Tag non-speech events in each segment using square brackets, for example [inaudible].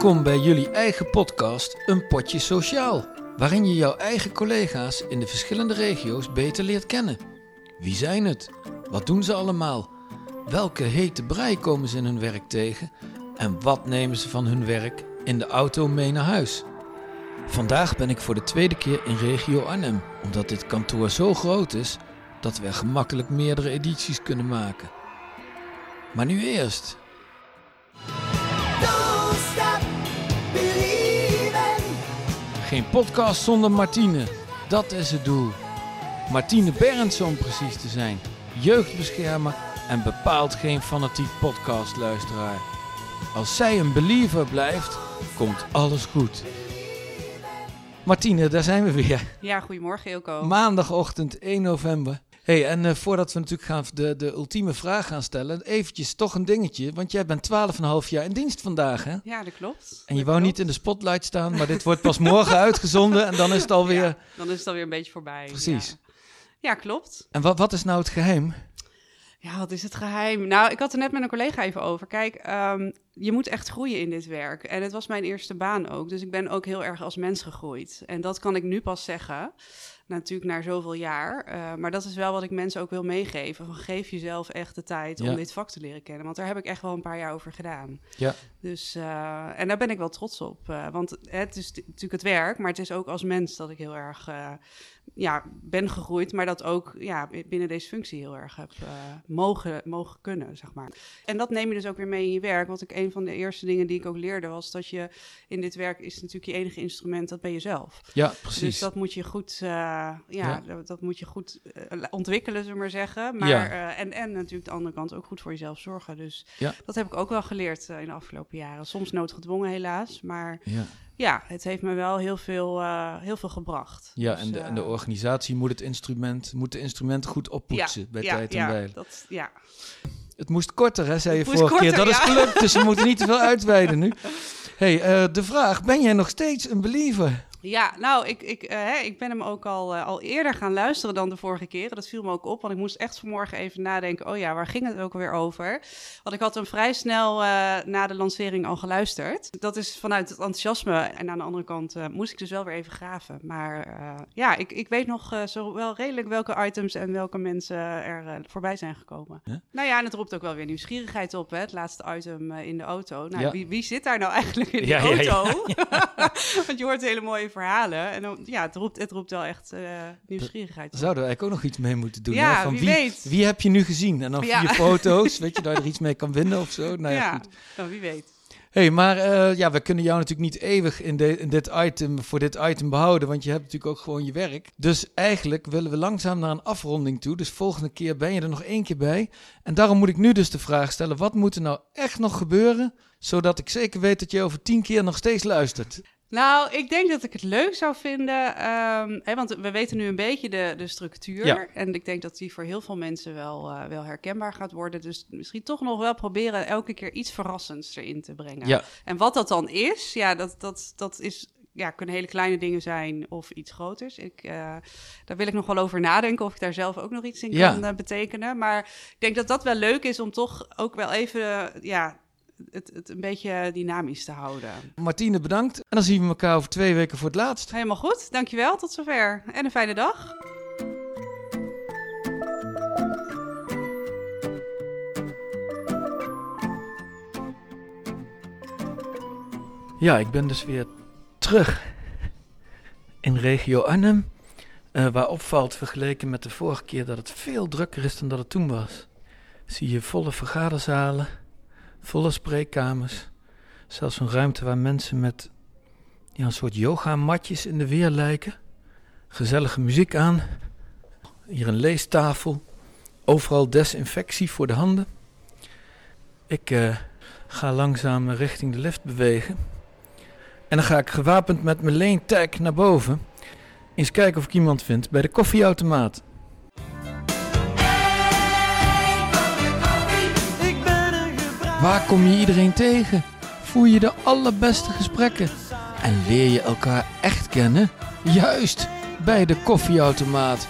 Welkom bij jullie eigen podcast Een Potje Sociaal, waarin je jouw eigen collega's in de verschillende regio's beter leert kennen. Wie zijn het? Wat doen ze allemaal? Welke hete brei komen ze in hun werk tegen? En wat nemen ze van hun werk in de auto mee naar huis? Vandaag ben ik voor de tweede keer in regio Arnhem, omdat dit kantoor zo groot is dat we er gemakkelijk meerdere edities kunnen maken. Maar nu eerst. Geen podcast zonder Martine. Dat is het doel. Martine Berends om precies te zijn. Jeugdbeschermer en bepaald geen fanatiek podcastluisteraar. Als zij een believer blijft, komt alles goed. Martine, daar zijn we weer. Ja, goedemorgen Ilko. Maandagochtend 1 november. Hey, en eh, voordat we natuurlijk gaan de, de ultieme vraag gaan stellen, eventjes toch een dingetje. Want jij bent 12,5 jaar in dienst vandaag, hè? Ja, dat klopt. En je Dat wou niet in de spotlight staan, maar dit wordt pas morgen [laughs] uitgezonden en dan is het alweer... Ja, dan is het alweer een beetje voorbij. Precies. Ja, ja klopt. En wat, wat is nou het geheim? Ja, wat is het geheim? Nou, ik had er net met een collega even over. Kijk, ehm, je moet echt groeien in dit werk. En het was mijn eerste baan ook. Dus ik ben ook heel erg als mens gegroeid. En dat kan ik nu pas zeggen. Natuurlijk na zoveel jaar. Eh, maar dat is wel wat ik mensen ook wil meegeven. Van geef jezelf echt de tijd Ja. om dit vak te leren kennen. Want daar heb ik echt wel een paar jaar over gedaan. Ja. Dus, eh, en daar ben ik wel trots op. eh, want het is natuurlijk het werk, maar het is ook als mens dat ik heel erg ja, ben gegroeid. Maar dat ook ja, binnen deze functie heel erg heb eh, mogen, mogen kunnen, zeg maar. En dat neem je dus ook weer mee in je werk. Want ik, een van de eerste dingen die ik ook leerde was dat je in dit werk is natuurlijk je enige instrument, dat ben je zelf. Ja, precies. Dus dat moet je goed, eh, ja, Ja. Dat, dat moet je goed eh, ontwikkelen, zullen we maar zeggen. Maar, Ja. en, en natuurlijk de andere kant ook goed voor jezelf zorgen. Dus Ja. dat heb ik ook wel geleerd in de afgelopen jaren. Soms noodgedwongen helaas, maar Ja, ja, het heeft me wel heel veel, eh, heel veel gebracht. ja Dus, en, de, en de eh, organisatie moet het instrument, moet de instrumenten goed oppoetsen bij ja, tijd en ja, wijle. Dat, ja. Het moest korter, hè, zei je Het vorige keer. Dat korter, is gelukt, dus we moeten niet te veel [laughs] uitweiden nu. hey, eh, de vraag, ben jij nog steeds een believer? Ja, nou, ik, ik, eh, ik ben hem ook al, eh, al eerder gaan luisteren dan de vorige keren. Dat viel me ook op, want ik moest echt vanmorgen even nadenken... oh ja, waar ging het ook weer over? Want ik had hem vrij snel eh, na de lancering al geluisterd. Dat is vanuit het enthousiasme. En aan de andere kant moest ik dus wel weer even graven. Maar ja, ik, ik weet nog zo wel redelijk welke items en welke mensen er voorbij zijn gekomen. Nou ja, en het roept ook wel weer nieuwsgierigheid op, hè? Het laatste item in de auto. Nou, Ja. wie, wie zit daar nou [laughs] eigenlijk in de Ja, ja, ja. auto? [laughs] Want je hoort hele mooie verhalen. En dan, ja, het roept, het roept wel echt eh, nieuwsgierigheid Daar zouden we eigenlijk ook nog iets mee moeten doen. Ja, hè? Van wie wie, weet. wie heb je nu gezien? En dan Ja. vier foto's, weet je, [laughs] dat je er iets mee kan winnen of zo. Nou ja, ja, goed. nou, wie weet. hey, maar eh, ja, we kunnen jou natuurlijk niet eeuwig in, de, in dit item, voor dit item behouden, want je hebt natuurlijk ook gewoon je werk. Dus eigenlijk willen we langzaam naar een afronding toe. Dus volgende keer ben je er nog één keer bij. En daarom moet ik nu dus de vraag stellen, wat moet er nou echt nog gebeuren, zodat ik zeker weet dat je over tien keer nog steeds luistert? Nou, ik denk dat ik het leuk zou vinden, ehm, hè, want we weten nu een beetje de, de structuur. Ja. En ik denk dat die voor heel veel mensen wel, eh, wel herkenbaar gaat worden. Dus misschien toch nog wel proberen elke keer iets verrassends erin te brengen. Ja. En wat dat dan is, ja, dat, dat, dat is, ja, kunnen hele kleine dingen zijn of iets groters. Ik, eh, daar wil ik nog wel over nadenken of ik daar zelf ook nog iets in Ja. kan eh, betekenen. Maar ik denk dat dat wel leuk is om toch ook wel even, ja, het, het een beetje dynamisch te houden. Martine, bedankt. En dan zien we elkaar over twee weken voor het laatst. Helemaal goed, dankjewel, tot zover. En een fijne dag. Ja, ik ben dus weer terug in regio Arnhem. eh, waar opvalt vergeleken met de vorige keer dat het veel drukker is dan dat het toen was. Zie je volle vergaderzalen, volle spreekkamers. Zelfs een ruimte waar mensen met ja, een soort yogamatjes in de weer lijken. Gezellige muziek aan. Hier een leestafel. Overal desinfectie voor de handen. Ik eh, ga langzaam richting de lift bewegen. En dan ga ik gewapend met mijn lane tag naar boven. Eens kijken of ik iemand vind bij de koffieautomaat. Waar kom je iedereen tegen? Voer je de allerbeste gesprekken? En leer je elkaar echt kennen? Juist, bij de koffieautomaat.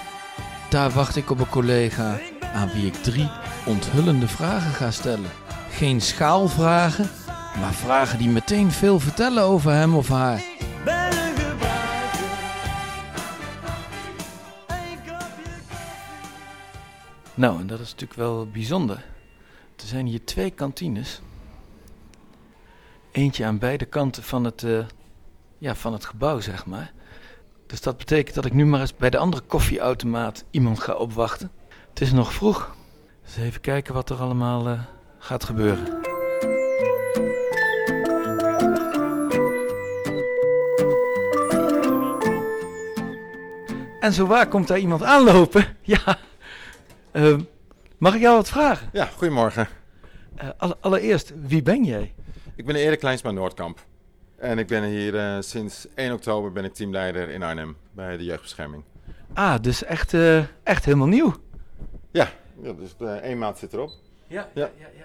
Daar wacht ik op een collega aan wie ik drie onthullende vragen ga stellen. Geen schaalvragen, Maar vragen die meteen veel vertellen over hem of haar. Nou, en dat is natuurlijk wel bijzonder. Er zijn hier twee kantines. Eentje aan beide kanten van het, eh, ja, van het gebouw, zeg maar. Dus dat betekent dat ik nu maar eens bij de andere koffieautomaat iemand ga opwachten. Het is nog vroeg. Dus even kijken wat er allemaal eh, gaat gebeuren. En zo waar komt daar iemand aanlopen? [laughs] Ja. Ehm, mag ik jou wat vragen? Ja, goedemorgen. Eh, alle- allereerst, wie ben jij? Ik ben Erik Kleinsma Noordkamp. En ik ben hier eh, sinds 1 oktober ben ik teamleider in Arnhem bij de jeugdbescherming. Ah, dus echt, eh, echt helemaal nieuw. Ja, ja dus eh, één maand zit erop. Ja, Ja. ja, ja.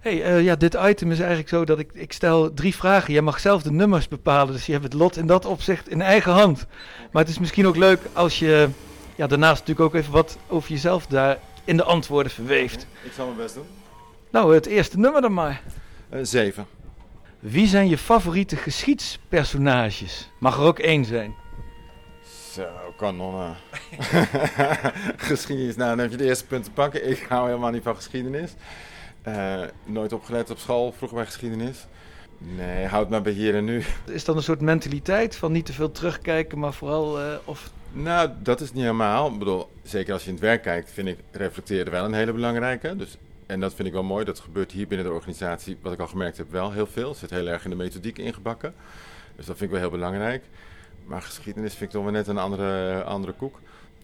hey, eh, ja, dit item is eigenlijk zo dat ik, ik stel drie vragen. Jij mag zelf de nummers bepalen, dus je hebt het lot in dat opzicht in eigen hand. Maar het is misschien ook leuk als je ja, daarnaast natuurlijk ook even wat over jezelf daar in de antwoorden verweeft. Ik zal mijn best doen. Nou, het eerste nummer dan maar. Eh, zeven. Wie zijn je favoriete geschiedspersonages? Mag er ook één zijn. Zo, kanonnen. [laughs] geschiedenis. Nou, dan heb je de eerste punten pakken. Ik hou helemaal niet van geschiedenis. Eh, nooit opgelet op school, vroeger bij geschiedenis. Nee, houd maar bij hier en nu. Is dat een soort mentaliteit van niet te veel terugkijken, maar vooral eh, of Nou, dat is niet helemaal. Ik bedoel, zeker als je in het werk kijkt, vind ik reflecteren wel een hele belangrijke. Dus, en dat vind ik wel mooi. Dat gebeurt hier binnen de organisatie, wat ik al gemerkt heb, wel heel veel. Het zit heel erg in de methodiek ingebakken. Dus dat vind ik wel heel belangrijk. Maar geschiedenis vind ik toch wel net een andere, andere koek.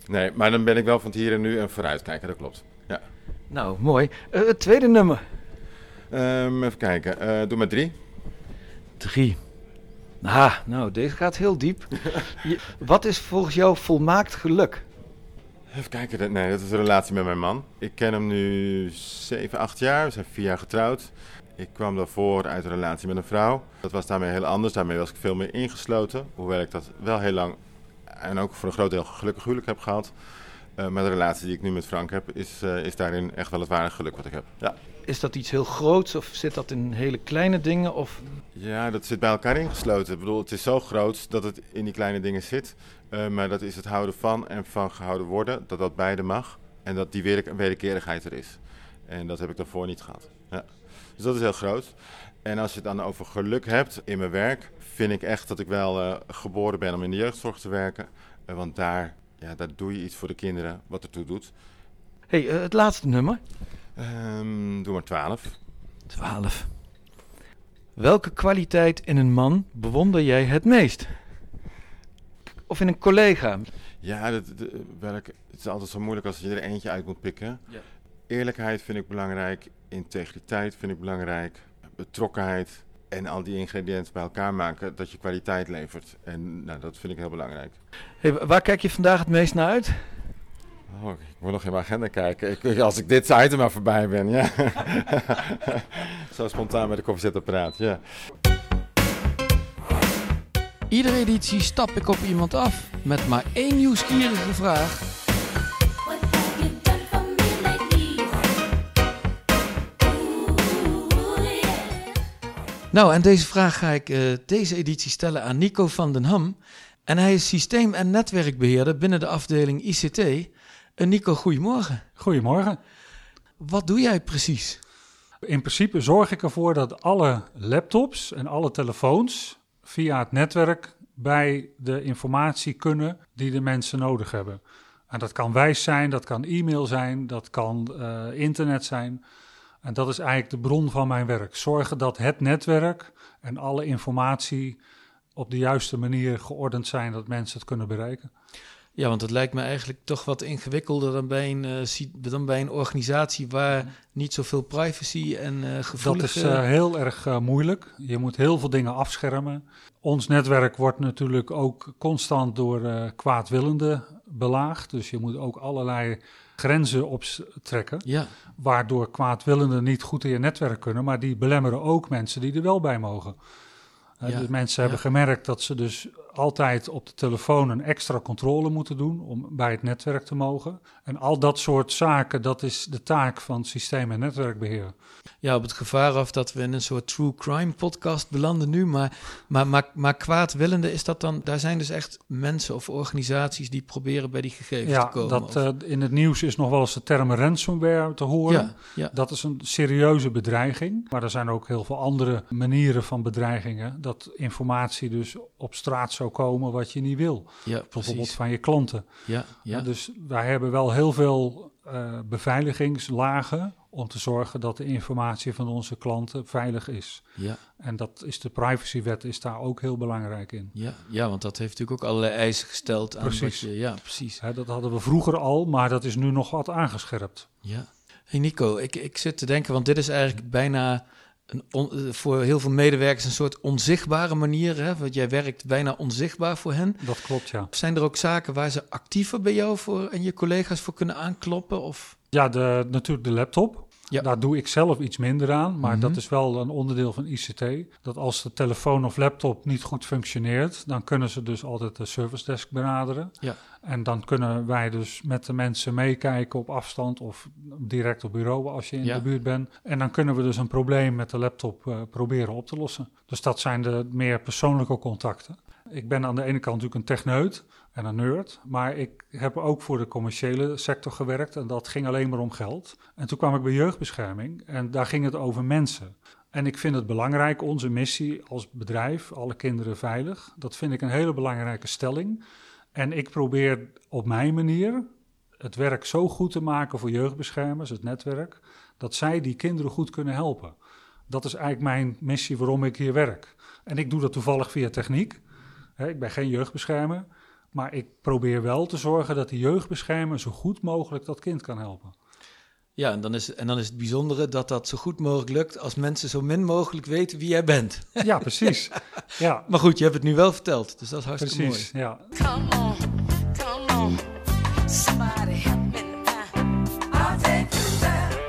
Nee, maar dan ben ik wel van het hier en nu en vooruitkijken, dat klopt. Ja. Nou, mooi. Eh, het tweede nummer. Ehm, even kijken, Eh, doe maar drie. Drie. Ah, nou, deze gaat heel diep. [laughs] Je- wat is volgens jou volmaakt geluk? Even kijken, dat- nee, dat is een relatie met mijn man. Ik ken hem nu 7, 8 jaar. We zijn vier jaar getrouwd. Ik kwam daarvoor uit een relatie met een vrouw. Dat was daarmee heel anders. Daarmee was ik veel meer ingesloten. Hoewel ik dat wel heel lang en ook voor een groot deel gelukkig huwelijk heb gehad. Eh, maar de relatie die ik nu met Frank heb, is, eh, is daarin echt wel het ware geluk wat ik heb. Ja. Is dat iets heel groots of zit dat in hele kleine dingen? Of... ja, dat zit bij elkaar ingesloten. Ik bedoel, het is zo groot dat het in die kleine dingen zit. Eh, maar dat is het houden van en van gehouden worden. Dat dat beide mag. En dat die weder- wederkerigheid er is. En dat heb ik daarvoor niet gehad. Ja. Dus dat is heel groot. En als je het dan over geluk hebt in mijn werk, vind ik echt dat ik wel eh, geboren ben om in de jeugdzorg te werken. Eh, want daar, ja, daar doe je iets voor de kinderen wat ertoe doet. hey, het laatste nummer. Ehm, doe maar 12. 12. Welke kwaliteit in een man bewonder jij het meest? Of in een collega? Ja, dat, dat- welk, het is altijd zo moeilijk als je er eentje uit moet pikken. Ja. Eerlijkheid vind ik belangrijk, integriteit vind ik belangrijk, betrokkenheid en al die ingrediënten bij elkaar maken dat je kwaliteit levert. En nou, dat vind ik heel belangrijk. Hey, wa- waar kijk je vandaag het meest naar uit? Oh, ik moet nog in mijn agenda kijken. Ik, als ik dit item maar voorbij ben, ja. [laughs] zo spontaan met de koffiezetapparaat, ja. Iedere editie stap ik op iemand af met maar één nieuwsgierige vraag. Nou, en deze vraag ga ik eh, deze editie stellen aan Nico van den Ham. En hij is systeem- en netwerkbeheerder binnen de afdeling ICT. Eh, Nico, goedemorgen. Goedemorgen. Wat doe jij precies? In principe zorg ik ervoor dat alle laptops en alle telefoons via het netwerk bij de informatie kunnen die de mensen nodig hebben. En dat kan wijs zijn, dat kan e-mail zijn, dat kan eh, internet zijn. En dat is eigenlijk de bron van mijn werk. Zorgen dat het netwerk en alle informatie op de juiste manier geordend zijn, dat mensen het kunnen bereiken. Ja, want het lijkt me eigenlijk toch wat ingewikkelder dan bij een, eh, dan bij een organisatie waar niet zoveel privacy en eh Dat gevoelige... is eh, heel erg eh, moeilijk. Je moet heel veel dingen afschermen. Ons netwerk wordt natuurlijk ook constant door eh kwaadwillenden belaagd. Dus je moet ook allerlei grenzen optrekken. Ja, Waardoor kwaadwillenden niet goed in je netwerk kunnen. Maar die belemmeren ook mensen die er wel bij mogen. Eh, Ja, dus mensen ja. hebben gemerkt dat ze dus altijd op de telefoon een extra controle moeten doen om bij het netwerk te mogen. En al dat soort zaken, dat is de taak van systeem- en netwerkbeheer. Ja, op het gevaar af dat we in een soort true crime podcast belanden nu. Maar, maar, maar, maar kwaadwillende is dat dan... Daar zijn dus echt mensen of organisaties die proberen bij die gegevens Ja, te komen. dat, of- eh, in het nieuws is nog wel eens de term ransomware te horen. ja, ja, Dat is een serieuze bedreiging. Maar er zijn ook heel veel andere manieren van bedreigingen. Dat informatie dus op straat zou komen wat je niet wil. ja, Bijvoorbeeld precies. van je klanten. Ja, ja. Dus wij hebben wel heel veel eh, beveiligingslagen om te zorgen dat de informatie van onze klanten veilig is. ja, En dat is de privacywet is daar ook heel belangrijk in. ja, ja, want dat heeft natuurlijk ook allerlei eisen gesteld aan Precies. je... Ja, precies. Hè, dat hadden we vroeger al, maar dat is nu nog wat aangescherpt. Ja. Hey Nico, ik, ik zit te denken, want dit is eigenlijk bijna een on- eh, voor heel veel medewerkers een soort onzichtbare manier. Hè? Want jij werkt bijna onzichtbaar voor hen. Dat klopt, ja. Zijn er ook zaken waar ze actiever bij jou voor en je collega's voor kunnen aankloppen? Of? Ja, de, natuurlijk de laptop. Ja. Daar doe ik zelf iets minder aan, maar Mhm. dat is wel een onderdeel van ICT. Dat als de telefoon of laptop niet goed functioneert, dan kunnen ze dus altijd de service desk benaderen. Ja. En dan kunnen wij dus met de mensen meekijken op afstand of direct op bureau als je in Ja. de buurt bent. En dan kunnen we dus een probleem met de laptop eh, proberen op te lossen. Dus dat zijn de meer persoonlijke contacten. Ik ben aan de ene kant natuurlijk een techneut en een nerd, maar ik heb ook voor de commerciële sector gewerkt en dat ging alleen maar om geld. En toen kwam ik bij jeugdbescherming en daar ging het over mensen. En ik vind het belangrijk, onze missie als bedrijf, alle kinderen veilig, dat vind ik een hele belangrijke stelling. En ik probeer op mijn manier het werk zo goed te maken voor jeugdbeschermers, het netwerk, dat zij die kinderen goed kunnen helpen. Dat is eigenlijk mijn missie waarom ik hier werk. En ik doe dat toevallig via techniek. Ik ben geen jeugdbeschermer, maar ik probeer wel te zorgen dat die jeugdbeschermer zo goed mogelijk dat kind kan helpen. Ja, en dan, is, en dan is het bijzondere dat dat zo goed mogelijk lukt als mensen zo min mogelijk weten wie jij bent. [laughs] Ja, precies. Ja, Maar goed, je hebt het nu wel verteld, dus dat is hartstikke precies. Ja. Come on, come on. Somebody help me now. I'll take you there.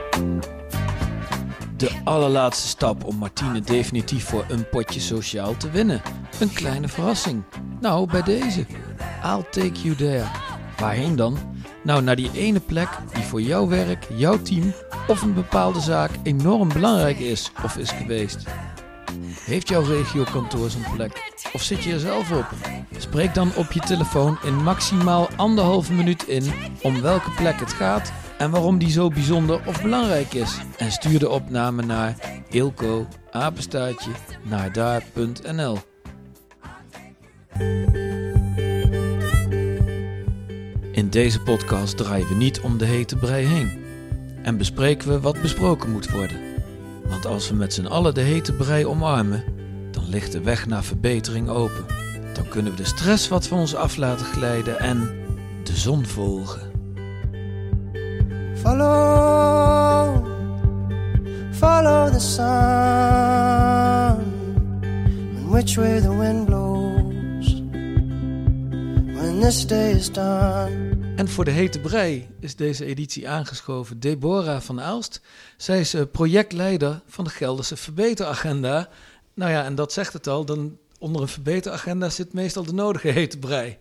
De allerlaatste stap om Martine definitief voor een potje sociaal te winnen. Een kleine verrassing. Nou, bij deze. I'll take you there. Waarheen dan? Nou, naar die ene plek die voor jouw werk, jouw team of een bepaalde zaak enorm belangrijk is of is geweest. Heeft jouw regiokantoor zo'n plek? Of zit je er zelf op? Spreek dan op je telefoon in maximaal anderhalve minuut in om welke plek het gaat en waarom die zo bijzonder of belangrijk is. En stuur de opname naar ilko apenstaartje naar daar.nl. deze podcast draaien we niet om de hete brei heen en bespreken we wat besproken moet worden. Want als we met z'n allen de hete brei omarmen, dan ligt de weg naar verbetering open. Dan kunnen we de stress wat van ons af laten glijden en de zon volgen. Follow, follow the sun. And which way the wind blows. When this day is done. En voor de hete brei is deze editie aangeschoven Deborah van Aalst. Zij is eh, projectleider van de Gelderse Verbeteragenda. Nou ja, en dat zegt het al, dan onder een verbeteragenda zit meestal de nodige hete brei.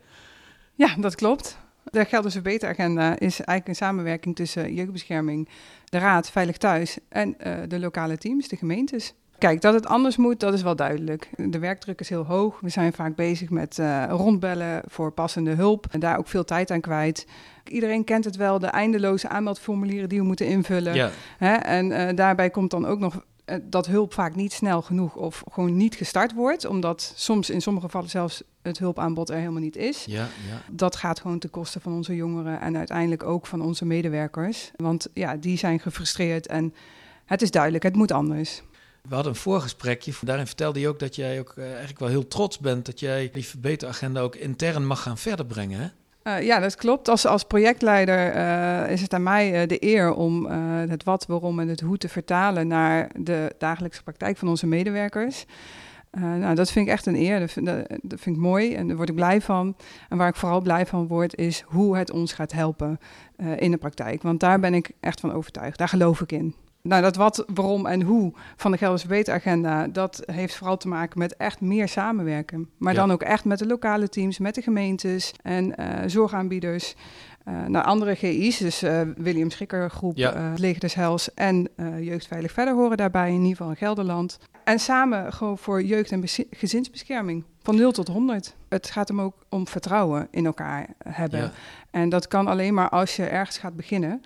Ja, dat klopt. De Gelderse Beteragenda is eigenlijk een samenwerking tussen jeugdbescherming, de Raad Veilig Thuis en eh, de lokale teams, de gemeentes. Kijk, dat het anders moet, dat is wel duidelijk. De werkdruk is heel hoog. We zijn vaak bezig met eh, rondbellen voor passende hulp en daar ook veel tijd aan kwijt. Iedereen kent het wel, de eindeloze aanmeldformulieren die we moeten invullen. Ja, Hè? En eh, daarbij komt dan ook nog eh, dat hulp vaak niet snel genoeg of gewoon niet gestart wordt, omdat soms in sommige gevallen zelfs het hulpaanbod er helemaal niet is. ja, ja. Dat gaat gewoon ten koste van onze jongeren en uiteindelijk ook van onze medewerkers. Want ja, die zijn gefrustreerd en het is duidelijk, het moet anders. We hadden een voorgesprekje. Daarin vertelde je ook dat jij ook eh, eigenlijk wel heel trots bent dat jij die verbeteragenda ook intern mag gaan verder brengen. Eh, ja, dat klopt. Als, als projectleider eh, is het aan mij de eer om het wat, waarom en het hoe te vertalen naar de dagelijkse praktijk van onze medewerkers. Nou, dat vind ik echt een eer. Dat vind, dat, vind ik mooi en daar word ik blij van. En waar ik vooral blij van word, is hoe het ons gaat helpen in de praktijk. Want daar ben ik echt van overtuigd. Daar geloof ik in. Nou, dat wat, waarom en hoe van de Gelderse Beteragenda, dat heeft vooral te maken met echt meer samenwerken. Maar Ja. dan ook echt met de lokale teams, met de gemeentes en eh, zorgaanbieders. Eh naar andere GI's, dus eh, William Schikker Groep, Ja. Leger des Heils en eh Jeugd Veilig Verder horen daarbij, in ieder geval in Gelderland. En samen gewoon voor jeugd- en gezinsbescherming, van 0 tot 100. Het gaat hem ook om vertrouwen in elkaar hebben. Ja. En dat kan alleen maar als je ergens gaat beginnen.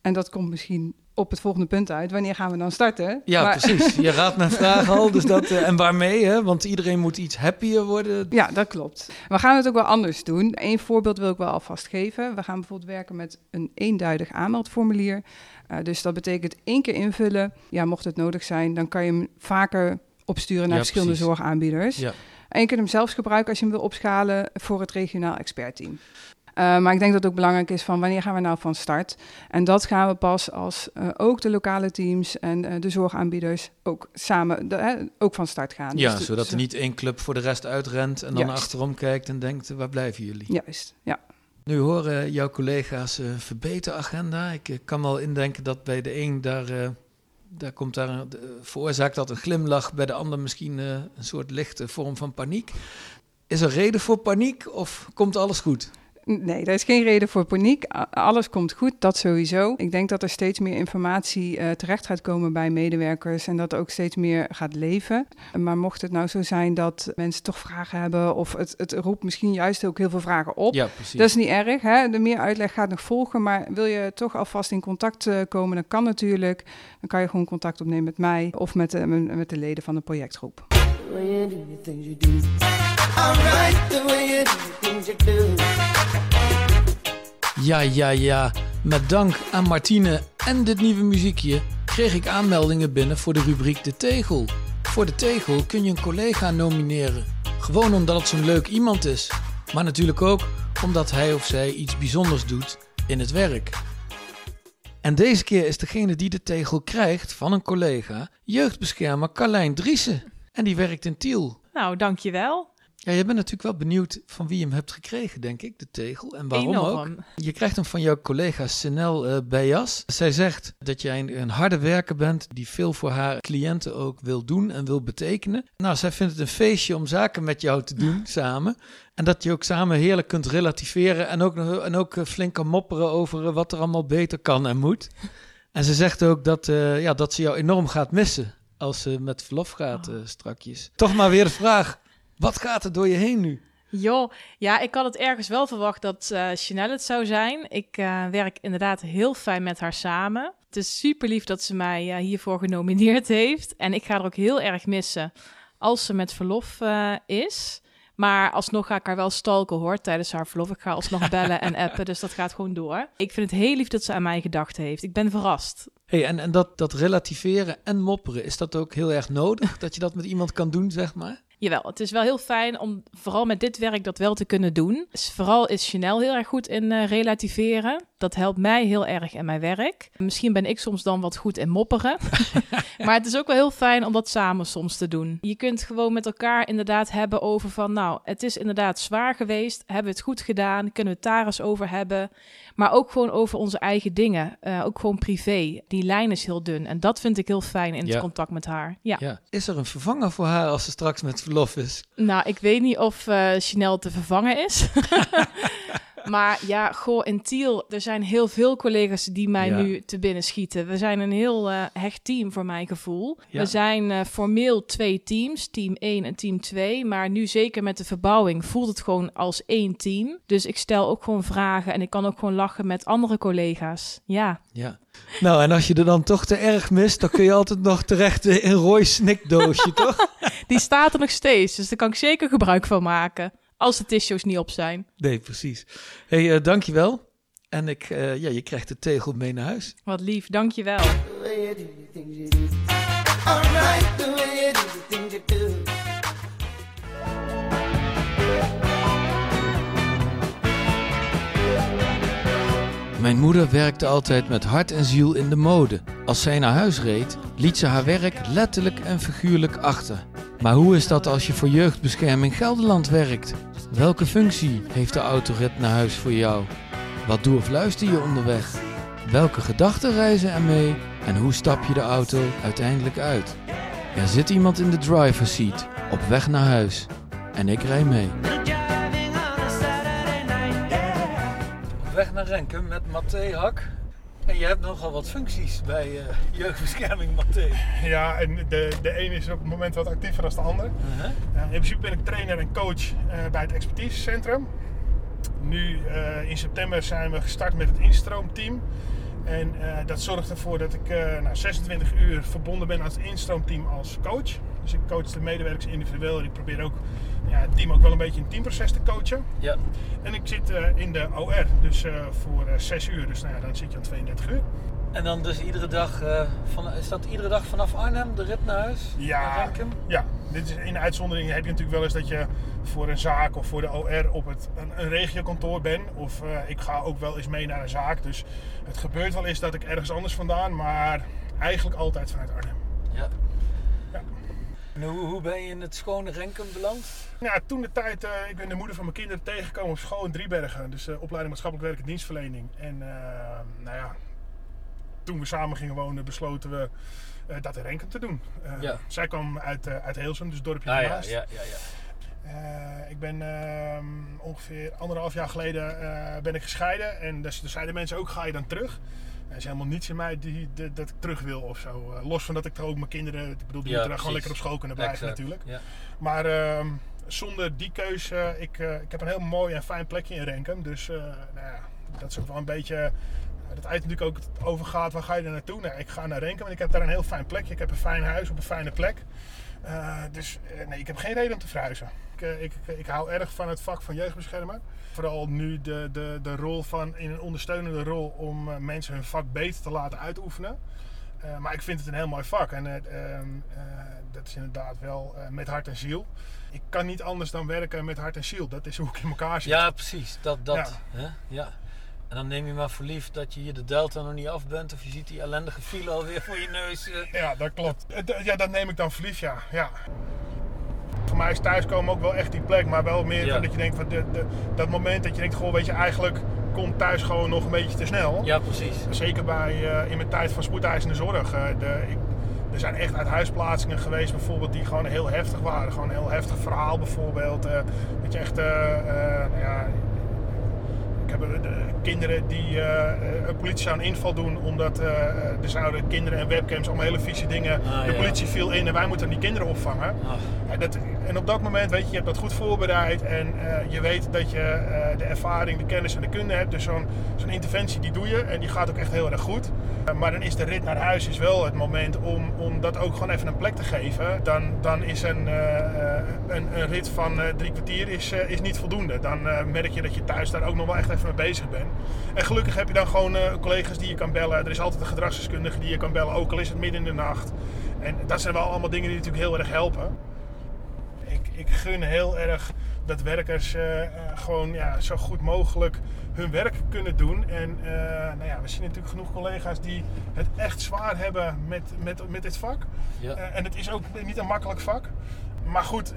En dat komt misschien op het volgende punt uit. Wanneer gaan we dan starten? Ja, Maar- precies. Je raadt mijn [laughs] vraag al. Dus dat, eh, en waarmee, hè? Want iedereen moet iets happier worden. Ja, dat klopt. We gaan het ook wel anders doen. Eén voorbeeld wil ik wel alvast geven. We gaan bijvoorbeeld werken met een eenduidig aanmeldformulier. Eh, dus dat betekent één keer invullen. Ja, mocht het nodig zijn, dan kan je hem vaker opsturen naar Ja, verschillende precies. zorgaanbieders. Ja. En je kunt hem zelfs gebruiken als je hem wil opschalen voor het regionaal expertteam. Eh, maar ik denk dat het ook belangrijk is van wanneer gaan we nou van start? En dat gaan we pas als eh, ook de lokale teams en eh, de zorgaanbieders ook samen de- ook van start gaan. Ja, Dus de- zodat zo- er niet één club voor de rest uitrent en dan Juist. achterom kijkt en denkt, waar blijven jullie? Juist, ja. Nu horen jouw collega's verbeteragenda. Ik kan me al indenken dat bij de een daar, daar komt daar veroorzaakt dat een glimlach, bij de ander misschien een soort lichte vorm van paniek. Is er reden voor paniek of komt alles goed? Nee, er is geen reden voor paniek. Alles komt goed, dat sowieso. Ik denk dat er steeds meer informatie eh, terecht gaat komen bij medewerkers en dat ook steeds meer gaat leven. Maar mocht het nou zo zijn dat mensen toch vragen hebben of het, het roept misschien juist ook heel veel vragen op. Ja, precies. Dat is niet erg, hè? de meer uitleg gaat nog volgen, maar wil je toch alvast in contact eh, komen, dan kan natuurlijk. Dan kan je gewoon contact opnemen met mij of met de, met de leden van de projectgroep. Way you things you do. Alright, the way you do the things you do. Ja, ja, ja. Met dank aan Martine en dit nieuwe muziekje kreeg ik aanmeldingen binnen voor de rubriek De Tegel. Voor De Tegel kun je een collega nomineren. Gewoon omdat het zo'n leuk iemand is. Maar natuurlijk ook omdat hij of zij iets bijzonders doet in het werk. En deze keer is degene die de tegel krijgt van een collega jeugdbeschermer Carlijn Driessen. En die werkt in Tiel. Nou, dankjewel. Ja, je bent natuurlijk wel benieuwd van wie je hem hebt gekregen, denk ik, de tegel. En waarom ook. Je krijgt hem van jouw collega Senel eh Bejas. Zij zegt dat jij een, een harde werker bent die veel voor haar cliënten ook wil doen en wil betekenen. Nou, zij vindt het een feestje om zaken met jou te doen [laughs] samen. En dat je ook samen heerlijk kunt relativeren en ook, en ook eh, flink kan mopperen over eh, wat er allemaal beter kan en moet. [laughs] En ze zegt ook dat, ja, dat ze jou enorm gaat missen als ze met verlof gaat eh, strakjes. Toch maar weer de vraag, wat gaat er door je heen nu? Joh, ja, ik had het ergens wel verwacht dat eh Chanel het zou zijn. Ik eh, werk inderdaad heel fijn met haar samen. Het is super lief dat ze mij eh, hiervoor genomineerd heeft. En ik ga er ook heel erg missen als ze met verlof eh, is. Maar alsnog ga ik haar wel stalken hoor, tijdens haar verlof. Ik ga alsnog [laughs] bellen en appen, dus dat gaat gewoon door. Ik vind het heel lief dat ze aan mij gedacht heeft. Ik ben verrast. Hey, en en dat, dat relativeren en mopperen, is dat ook heel erg nodig? dat je dat met iemand kan doen, zeg maar? Jawel, het is wel heel fijn om vooral met dit werk dat wel te kunnen doen. Dus vooral is Chanel heel erg goed in eh, relativeren. Dat helpt mij heel erg in mijn werk. Misschien ben ik soms dan wat goed in mopperen. [laughs] maar het is ook wel heel fijn om dat samen soms te doen. Je kunt gewoon met elkaar inderdaad hebben over van... nou, het is inderdaad zwaar geweest. Hebben we het goed gedaan? Kunnen we het daar eens over hebben? Maar ook gewoon over onze eigen dingen. Eh, ook gewoon privé. Die lijn is heel dun. En dat vind ik heel fijn in het contact met haar. Ja. Ja. Is er een vervanger voor haar als ze straks met verlof is? Nou, ik weet niet of eh Chanel te vervangen is. [laughs] maar ja, goh, in Tiel, er zijn heel veel collega's die mij Ja. nu te binnen schieten. We zijn een heel eh, hecht team voor mijn gevoel. Ja. We zijn eh, formeel twee teams, team 1 en team 2. Maar nu zeker met de verbouwing voelt het gewoon als één team. Dus ik stel ook gewoon vragen en ik kan ook gewoon lachen met andere collega's. Ja. Ja. Nou, en als je er dan toch te erg mist, dan kun je altijd nog terecht in Roy's snikdoosje, [laughs] toch? Die staat er nog steeds, dus daar kan ik zeker gebruik van maken. Als de tissues niet op zijn. Nee, precies. hey, eh, dankjewel. En ik, eh, ja, je krijgt de tegel mee naar huis. Wat lief, dankjewel. Mijn moeder werkte altijd met hart en ziel in de mode. Als zij naar huis reed, liet ze haar werk letterlijk en figuurlijk achter. Maar hoe is dat als je voor Jeugdbescherming Gelderland werkt? Welke functie heeft de autorit naar huis voor jou? Wat doe of luister je onderweg? Welke gedachten reizen er mee En hoe stap je de auto uiteindelijk uit? Er zit iemand in de driver's seat, op weg naar huis. En ik rij mee. Op weg naar Renken met Mathé Hak. En je hebt nogal wat functies bij eh, jeugdbescherming, Mathé. [laughs] Ja, en de, de een is op het moment wat actiever dan de ander. Eh, in principe ben ik trainer en coach eh, bij het expertisecentrum. Nu in september zijn we gestart met het instroomteam. En dat zorgt ervoor dat ik eh, nou, 26 uur verbonden ben aan het instroomteam als coach. Dus ik coach de medewerkers individueel en ik probeer ook ja, het team ook wel een beetje in teamproces te coachen. Ja. En ik zit eh, in de OR, dus eh, voor eh 6 uur. Dus nou ja, dan zit je aan 32 uur. En dan dus iedere dag, van, is dat iedere dag vanaf Arnhem de rit naar huis? Ja, ja, dit is in de uitzondering heb je natuurlijk wel eens dat je voor een zaak of voor de OR op het, een, een regiokantoor bent. Of ik ga ook wel eens mee naar een zaak. Dus het gebeurt wel eens dat ik ergens anders vandaan, maar eigenlijk altijd vanuit Arnhem. Ja. En hoe, hoe ben je in het schone Renkum beland? Ja, toen de tijd, eh, ik ben de moeder van mijn kinderen tegengekomen op school in Driebergen. Dus eh, opleiding maatschappelijk werk en dienstverlening. En eh, nou ja, toen we samen gingen wonen besloten we dat in Renkum te doen. Ja. Zij kwam uit, uit Heelsum, dus het dorpje Ah, ja, ernaast. ja, ja, ja. Ik ben ehm, ongeveer anderhalf jaar geleden ben ik gescheiden. En dus, dus zeiden mensen ook, ga je dan terug? Er is helemaal niets in mij die, die- dat ik terug wil of zo. Eh, los van dat ik toch ook mijn kinderen... Ik bedoel, die moeten daar gewoon lekker op school kunnen blijven Exact, natuurlijk. Maar ehm, zonder die keuze... Ik, eh, ik heb een heel mooi en fijn plekje in Renkum. Dus eh, nou ja, dat is ook wel een beetje... eh, Dat uit natuurlijk ook over gaat, waar ga je er naartoe? Nou, ik ga naar Renkum en ik heb daar een heel fijn plekje. Ik heb een fijn huis op een fijne plek. Eh, dus eh, nee, ik heb geen reden om te verhuizen. Ik, eh, ik, ik hou erg van het vak van jeugdbeschermer. Vooral nu de, de, de rol van in een ondersteunende rol om mensen hun vak beter te laten uitoefenen. Maar ik vind het een heel mooi vak en eh, dat is inderdaad wel met hart en ziel. Ik kan niet anders dan werken met hart en ziel. Dat is hoe ik in elkaar zit. Ja, precies. Dat, dat, Ja. Hè? ja. En dan neem je maar voor lief dat je hier de Delta nog niet af bent. Of je ziet die ellendige file alweer voor je neus. eh. Ja, dat klopt. Eh, Ja, dat neem ik dan verliefd, ja. ja. Voor mij is thuiskomen ook wel echt die plek, maar wel meer Ja. dat je denkt van de, de, dat moment dat je denkt, goh, weet je, eigenlijk komt thuis gewoon nog een beetje te snel. Ja, precies. Zeker bij, eh, in mijn tijd van spoedeisende zorg. de, ik, er zijn echt uithuisplaatsingen geweest bijvoorbeeld die gewoon heel heftig waren. Gewoon een heel heftig verhaal bijvoorbeeld. dat je echt, nou ja, ik heb eh, de kinderen die eh, eh, een politie zou een inval doen omdat eh, er zouden kinderen en webcams allemaal hele vieze dingen. Ah, de ja. politie viel in en wij moeten die kinderen opvangen. Ah, Ja, dat, en op dat moment weet je, je hebt dat goed voorbereid en eh, je weet dat je eh, de ervaring, de kennis en de kunde hebt. Dus zo'n zo'n interventie die doe je en die gaat ook echt heel erg goed. Eh, maar dan is de rit naar huis is wel het moment om, om dat ook gewoon even een plek te geven. Dan, dan is een, eh, eh, een, een rit van drie kwartier is, is niet voldoende. Dan merk je dat je thuis daar ook nog wel echt even mee bezig bent. En gelukkig heb je dan gewoon collega's die je kan bellen. Er is altijd een gedragsdeskundige die je kan bellen, ook al is het midden in de nacht. En dat zijn wel allemaal dingen die natuurlijk heel erg helpen ik, ik gun heel erg dat werkers eh, eh, gewoon ja, zo goed mogelijk hun werk kunnen doen. En eh, nou ja, we zien natuurlijk genoeg collega's die het echt zwaar hebben met, met, met dit vak. ja. En het is ook niet een makkelijk vak. Maar goed,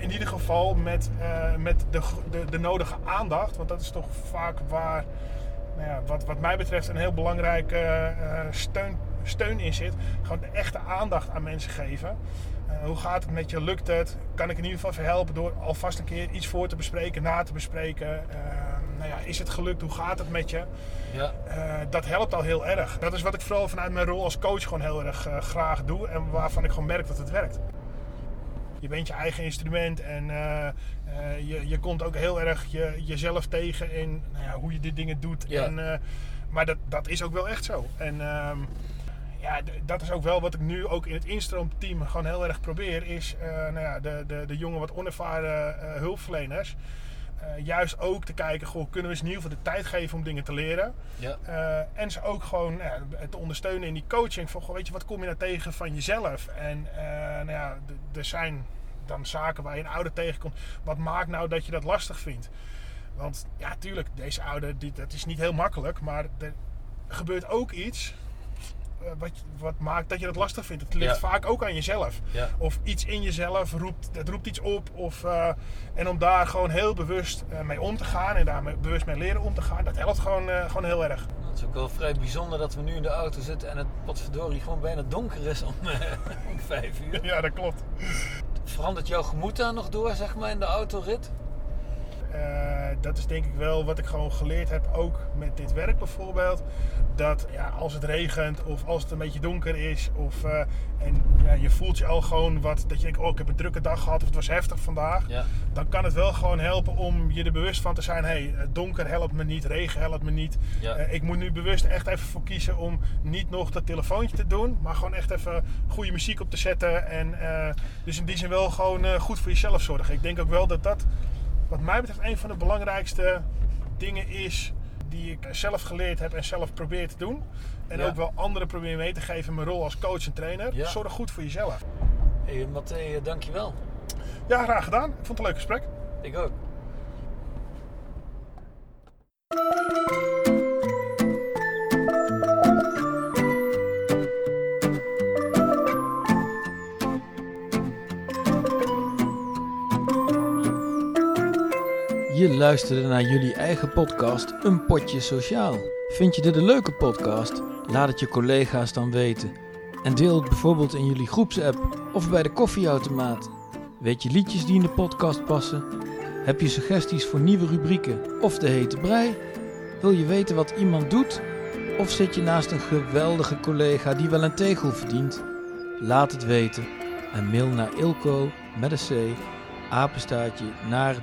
in ieder geval met, met de, de, de nodige aandacht. Want dat is toch vaak waar, nou ja, wat, wat mij betreft, een heel belangrijke steun, steun in zit. Gewoon de echte aandacht aan mensen geven. Eh, hoe gaat het met je? Lukt het? Kan ik in ieder geval verhelpen door alvast een keer iets voor te bespreken, na te bespreken? Eh, nou ja, is het gelukt? Hoe gaat het met je? ja. Eh, dat helpt al heel erg. Dat is wat ik vooral vanuit mijn rol als coach gewoon heel erg eh, graag doe en waarvan ik gewoon merk dat het werkt. Je bent je eigen instrument en je, je komt ook heel erg je, jezelf tegen in nou ja, hoe je dit dingen doet. Ja. En, maar dat, dat is ook wel echt zo. En ehm, ja, dat is ook wel wat ik nu ook in het instroomteam gewoon heel erg probeer. Is eh, nou ja, de, de, de jonge, wat onervaren eh, hulpverleners. eh, juist ook te kijken, goh, kunnen we ze in ieder geval de tijd geven om dingen te leren. ja. En ze ook gewoon te ondersteunen in die coaching. Van, goh, weet je, wat kom je nou tegen van jezelf? En nou ja, er zijn dan zaken waar je een ouder tegenkomt. Wat maakt nou dat je dat lastig vindt? Want ja, tuurlijk, deze ouder, die, dat is niet heel makkelijk. Maar er gebeurt ook iets wat, wat maakt dat je dat lastig vindt. Het ligt Ja. vaak ook aan jezelf. Ja. Of iets in jezelf roept, het roept iets op. Of, eh, en om daar gewoon heel bewust eh, mee om te gaan en daar bewust mee leren om te gaan, dat helpt gewoon, eh, gewoon heel erg. Het is ook wel vrij bijzonder dat we nu in de auto zitten en het potverdorie gewoon bijna donker is om, eh, [laughs] om vijf uur. Ja, dat klopt. Verandert jouw gemoed daar nog door, zeg maar, in de autorit? Eh, dat is denk ik wel wat ik gewoon geleerd heb, ook met dit werk bijvoorbeeld. Dat ja, als het regent of als het een beetje donker is, of, eh, en ja, je voelt je al gewoon wat, dat je denkt, oh ik heb een drukke dag gehad of het was heftig vandaag. Ja. Dan kan het wel gewoon helpen om je er bewust van te zijn, hé, hey, donker helpt me niet, regen helpt me niet. Ja. Eh, ik moet nu bewust echt even voor kiezen om niet nog dat telefoontje te doen, maar gewoon echt even goede muziek op te zetten. En eh, dus in die zin wel gewoon eh, goed voor jezelf zorgen. Ik denk ook wel dat dat wat mij betreft een van de belangrijkste dingen is die ik zelf geleerd heb en zelf probeer te doen. En Ja. ook wel anderen probeer mee te geven in mijn rol als coach en trainer. Ja. Zorg goed voor jezelf. Hé, Matthé, eh, dankjewel. Ja, graag gedaan. Ik vond het een leuk gesprek. Ik ook. Luisterde naar jullie eigen podcast Een Potje Sociaal. Vind je dit een leuke podcast? Laat het je collega's dan weten. En deel het bijvoorbeeld in jullie groepsapp of bij de koffieautomaat. Weet je liedjes die in de podcast passen? Heb je suggesties voor nieuwe rubrieken of de hete brei? Wil je weten wat iemand doet? Of zit je naast een geweldige collega die wel een tegel verdient? Laat het weten en mail naar ilko met een c apenstaartje naar